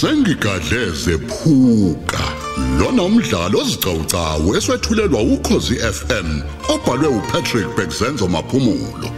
sengigadleze phuka lona umdlalo ozicawucawu eswetshulelwa ukhozi FM obhalwe uPatrick Bekzenzo maphumulo.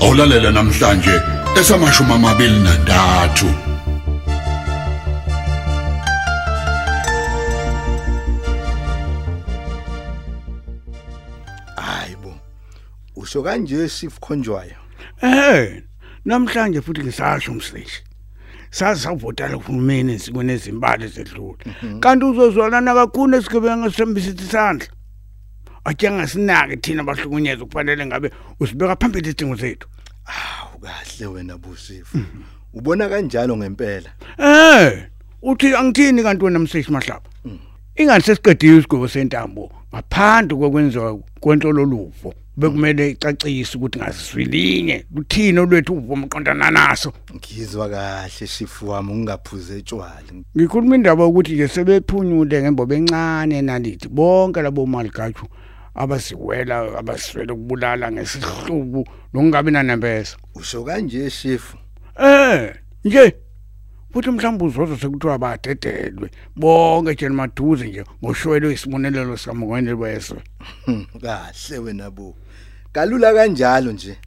Awulalela namhlanje esamashumi amabili nantathu hayibo usho kanje chief khonjwayo Eh, namhlanje futhi ngisasho umsishi. Sazi savotala uhulumeni esikweni ezimbali ezedlule. Kanti uzozwalana kakhulu esigebenga sembisa isandla. Ajenga sinake thina abahlukunyezwa kufanele ngabe usibeka phambili izidingo zethu. awu kahle wena busifu ubona kanjalo ngempela Eh, uthi angithini kanti wena msishi mahlaba? Ingani sesiqedile isigwebo sentambo ngaphandle kokwenziwa kwenhlololuvo. Bekumele icacise ukuthi ngasiswilinye luthini olwethu uvo umqondana naso. ngizwa kahle chief wami ungaphuze etshwala Ngikhuluma indaba ukuthi ke sebephunyule ngembobo encane nalithi bonke labo maligachu abasiwela abaswele ukubulala ngesihlubu nokungabi nanembeza. usho kanje chief Eh, nje futhi mhlawumbe uzozo sekuthiwa badedelwe bonke nje maduze nje sikaMongweni weswe. Hmm, kahle wena bu kalula kanjalo nje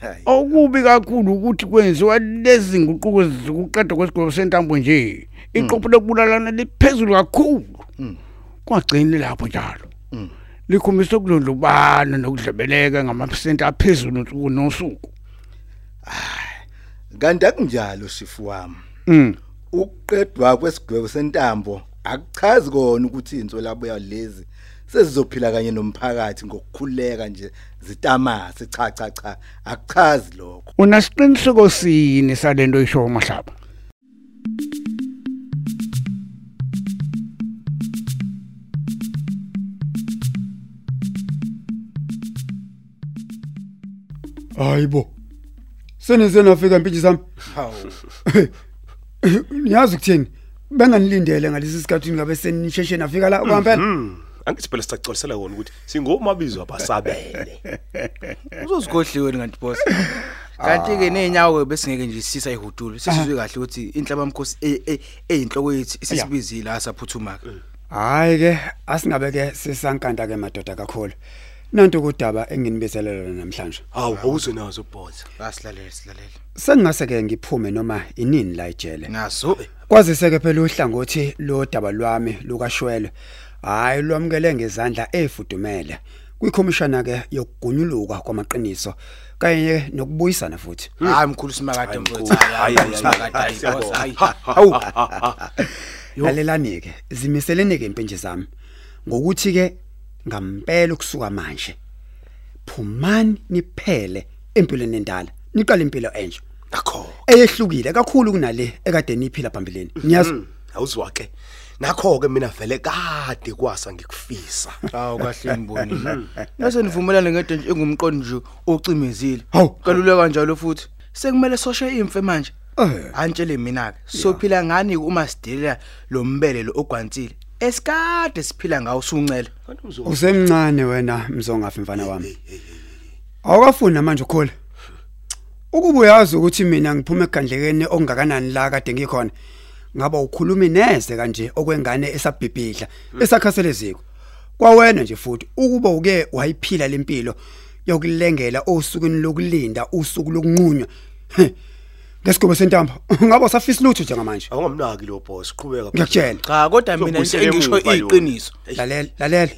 hayi Okubi kakhulu ukuthi kwenziwa lezi nguquko zokuqeda kwesigwebo sentambo nje. Iqopho lokubulalana liphezulu kakhulu. Mm. Kwagcina lapho njalo. Mm. Likhombisa ukudlondlobana nokudlebeleka ngamaphesenti aphezulu usuku nosuku. kanti akunjalo chief wami Mm. ukuqedwa kwesigwebo sentambo akuchazi kona ukuthi inzo labuya lezi sezizophila kanye nomphakathi ngokukhuleka nje zitamase cha cha cha akuchazi lokho Unasiqiniseko sini salento isho mahlaba? Hayibo. Seneze nafika impintshi sami. hawu Niyazi ukuthini? Benganilindele ngalesi sikhathi ngabe senisheshe nafika la kwampela. Hmm, angithi phela sicacolisela wona ukuthi singomabizo abasabele. Uzozikhohliwe kanti boss. Kanti ke nenyawo besingeke nje sisa ihudulo. Sisizwe kahle ukuthi inhlaba mkhosi eyinhloko yethu isisibizile asaphuthumaka. Hayi ke asingabe ke sisankanta ke madoda kakhulu. Nanto kudaba enginibizelelo namhlanje. Hawu awuzwe nazo boss. Asilalele silalele. Sengingase ke ngiphume noma inini la ijele. Nazo Kwazise ke phela uhlangothi lo daba lwami lukashwele. Hayi lwamukele ngezandla efudumele. Kwikhomishana ke yokugunyuluka kwamaqiniso kanye nokubuyisana futhi. hayi mkhulu simakade mfowethu. Hayi, hayi, simakade hayi, hayi boss. Hayi. Hawu. Lalelani ke zimiselene ke impintshi zami. Ngokuthi ke ngampela ukusuka manje. Phumani niphele empilweni endala. Niqale impilo enje. Nakho. Eyehlukile kakhulu kunale ekade niphila phambilini. Niyazi? Awuzwa ke. Nakho ke mina vele kade kwasa ngikufisa. Hawu kahle mboni. Nase nivumelane ngento nje engumqondo nje ocimezile. Hawu. Kalule kanjalo futhi. Sekumele soshe imfe manje. Eh. Antshele mina ke sophila ngani uma sidelela lo mbele lo ogwansile. Esikade siphila ngawo suncela. Kanti uzo Usemncane wena mzongafi mfana wami. Awukafuni manje ukhole. Ukuba uyazi ukuthi mina ngiphuma egandlekeni okungakanani la kade ngikhona. Ngaba ukhulumi neze kanje okwengane esabhibhidla esakhaseleziko. Kwawena nje futhi ukuba uke wayiphila lempilo yokulengela osukwini lokulinda usuku lokunqunywa. Ngesigaba sentambo ngaba usafisa lutho njengamanje. awungamnaki lo boss qhubeka. Ngiyakutshela. Cha kodwa mina emuva yona. iqiniso. lalela lalela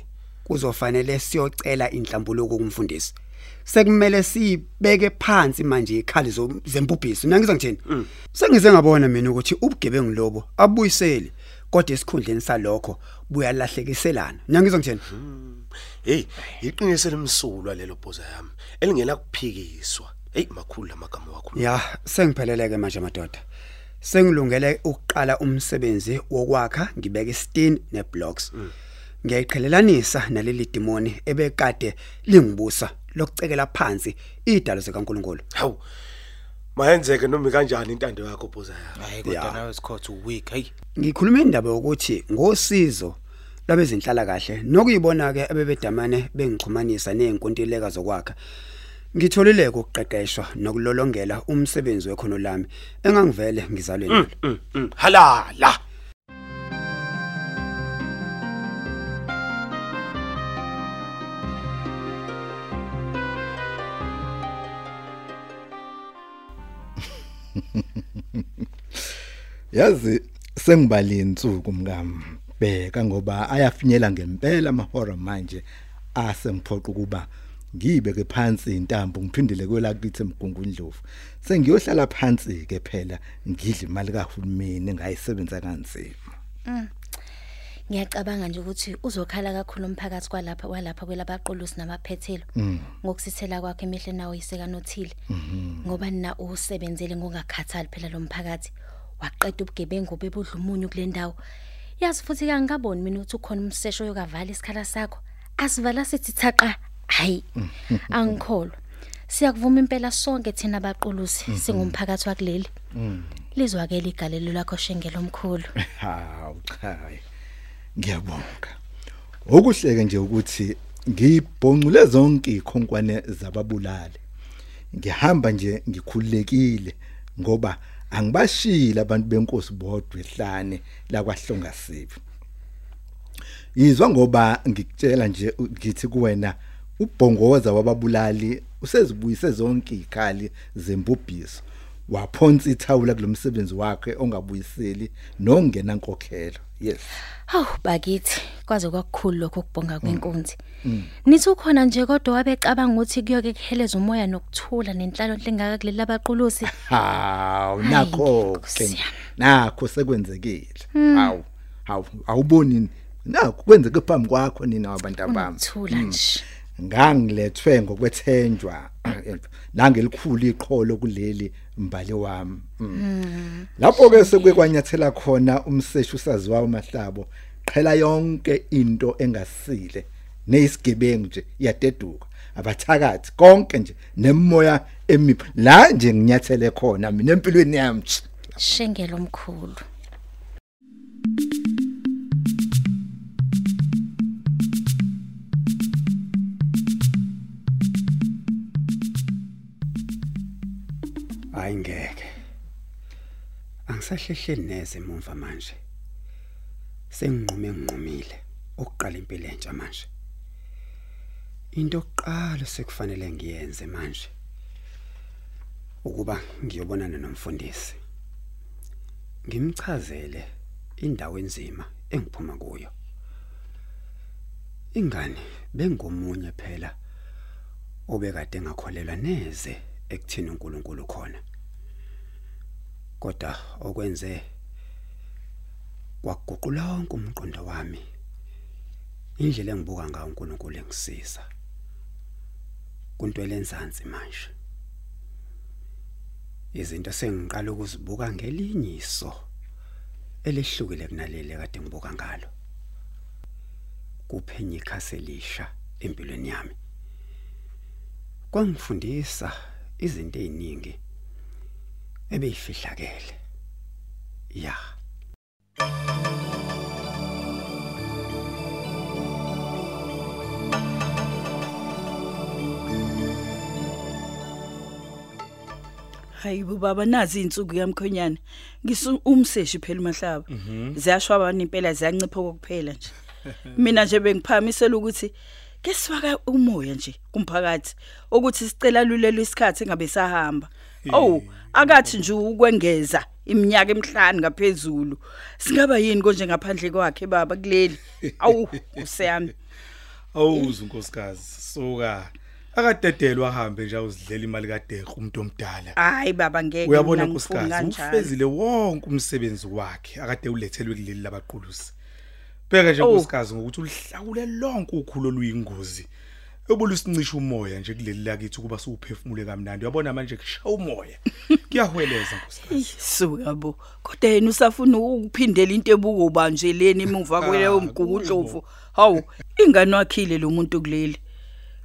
kuzofanele siyocela inhlambuluko kumfundisi sekumele sibeke phansi manje ikhali zempubhiso nangizwa ngithini sengize ngabona mina ukuthi ubugebengu lobo abuyiseli kodwa esikhundleni salokho buyalahlekiselana. Nangizwa ngithini Hey, iqiniso lemsulwa lelo boss yami. Elingena kuphikiswa. Hey makhulu lamagama wakho. ya sengipheleleke manje madoda. Sengilungele ukuqala umsebenzi wokwakha ngibeke istin neblocks. Ngiyayiqhelelanisa naleli demoni ebekade lingibusa. Lokucekela phansi idalo zikaNkuluNkulu Hawu. Mayenzeke noma kanjani intando yakho boss yami. Hayi kodwa nawe sikhotha week hey. ngikhuluma indaba yokuthi ngosizo labezinhlala kahle nokuyibona ke abebedamane bengixhumanisa nezinkontileka zokwakha Ngitholile ukuqeqeshwa nokulolongela umsebenzi wekhono lami engangivele ngizalwe nalo. Mm, mm, halala yazi sengibali insuku mkami bheka ngoba ayafinyela ngempela amahora manje asengiphoqa ukuba ngibeke phansi intambo ngiphindele kwela kithi emgungundlovu. Sengiyohlala phansi ke phela ngidle imali kahulumeni engayisebenza kanzima. Ngiyacabanga nje ukuthi uzokhala kakhulu umphakathi kwalapha kwalapha kwelabaqulusi namaphethelo ngokusithela kwakhe emihle nawo yiseka nothile ngoba nina usebenzele ngokungakhathali phela lo mphakathi waqeda ubugebengu bebudla umunyu kule ndawo. Yazi futhi kangikaboni mina ukuthi ukhona umsesho yokavala isikhala sakho. Asivala sithi thaqa hayi angikholwa. Siyakuvuma impela sonke thina abaqulusi singumphakathi wakuleli. Lizwakela igalelo lakho shengelo omkhulu. Hawu cha ngiyabonga. Okuhleke nje ukuthi ngibhoncule zonke ikhonkwane zababulali. Ngihamba nje ngikhululekile ngoba angibashila abantu benkosi bodwa ehlane la kwahlongasibi yizwa ngoba ngikutshela nje ngithi kuwena ubhongoza wababulali usezibuyise zonke ikhali zembubhiso waphonsa ithawula kulomsebenzi wakhe ongabuyiseli nongena nkokhelo yes Hawu bakithi kwaze kwakukhulu lokho ukubonga kwenkunzi. Nithi ukhona nje kodwa wabecabanga ukuthi kuyoke kuheleza umoya nokuthula nenhlalo engaka kuleli abaqulusi. hawu Hayi, nakho Nkosi ke yami. nakho sekwenzekile hawu hawu awuboni nakho kwenzeke phambi kwakho nina abantu abami Unokuthula nje. Ngangilethwe ngokwethenjwa nangelikhulu iqholo kuleli mbali wami Mm. lapho ke sekwekanyathela khona umseshi usaziwa umahlabo qhela yonke into engasile neyisigebengu nje iyadeduka abathakathi konke nje nemoya emiphi la nje nginyathele khona mina empilweni yami. Shengelo omkhulu. Hayi ngeke. Angisahlehleli neze emumva manje. Senginqume nginqumile ukuqala impilo entsha manje. Into yokuqala sekufanele ngiyenze manje ukuba ngiyobonana nomfundisi. Ngimchazele indawo enzima engiphuma kuyo. Ingane bengomunye phela obekade ngakholelwa neze ekuthini uNkulunkulu khona. Kodwa okwenze kwaguqula wonke umqondo wami. Indlela engibuka ngayo uNkulunkulu engisiza. Kuntwele enzansi manje. Izinto sengiqala ukuzibuka ngelinyiso elehlukile kunaleli kade ngibuka ngalo. Kuphenya ikhasi elisha empilweni yami. kwangifundisa izinto eziningi ebeyifihlakele ya hayi baba nazi insuku yamkhonyana ngisu umseshi phela umahlaba. Ziyashwaba impela ziyancipha kokuphela nje. Mina nje bengiphamisela ukuthi ke siwaka umoya nje kumphakathi ukuthi sicela lulelo isikhathi engabe sahamba. Oh akathi nje ukwengeza iminyaka emihlanu ngaphezulu. Singaba yini konje ngaphandle kwakhe baba kuleli? Awu useyami awuze unkosikazi soka akadedelwa ahambe nje awuzidlela imali kaDeqo umuntu omdala. Hayi baba ngeke uyabona nkosikazi ufezile wonke umsebenzi wakhe akade ulethelwe kuleli labaqulusi bheka nje nkosikazi ngokuthi ulihlawule lonke ukhulu oluyingozi. Ebolusincisha umoya nje kuleli lakithi kuba siwuphefumule kamnandi. Uyabona manje kushaya umoya. Kuyahweleza nkosikazi. Suka bo kodwa yena usafuna ukuphindela into ebuko banjeleni emuva kweleyo mgugudlovu hawu ingane wakhile lo muntu kuleli.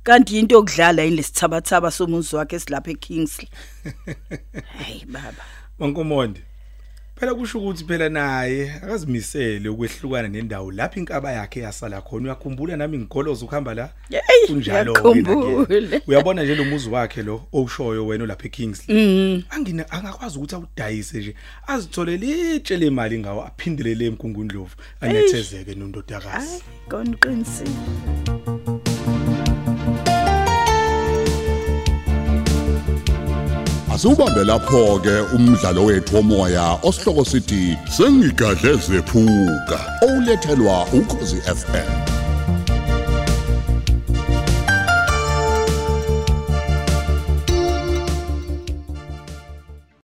Kanti into yokudlala yini lesithabathaba somuzi wakhe esilapha eKingsley. Hayi baba. Mankomonde phela kusho ukuthi phela naye akazimisele ukwehlukana nendawo lapho inkaba yakhe yasala khona. Uyakhumbula nami ngigoloza ukuhamba la? Yeyi, kunjalo ngiyakhumbula. wena-ke. uyabona nje lo muzi wakhe lo owushoyo wena lapha eKingsley? Angina angakwazi ukuthi awudayise nje azitholele itshe lemali ngawo aphindelele emgungundlovu anethezeke nondodakazi. Hayi Asubambe lapho ke umdlalo wethu womoya osihloko sithi sengigadle zephuka. Olethelwa ukhozi FM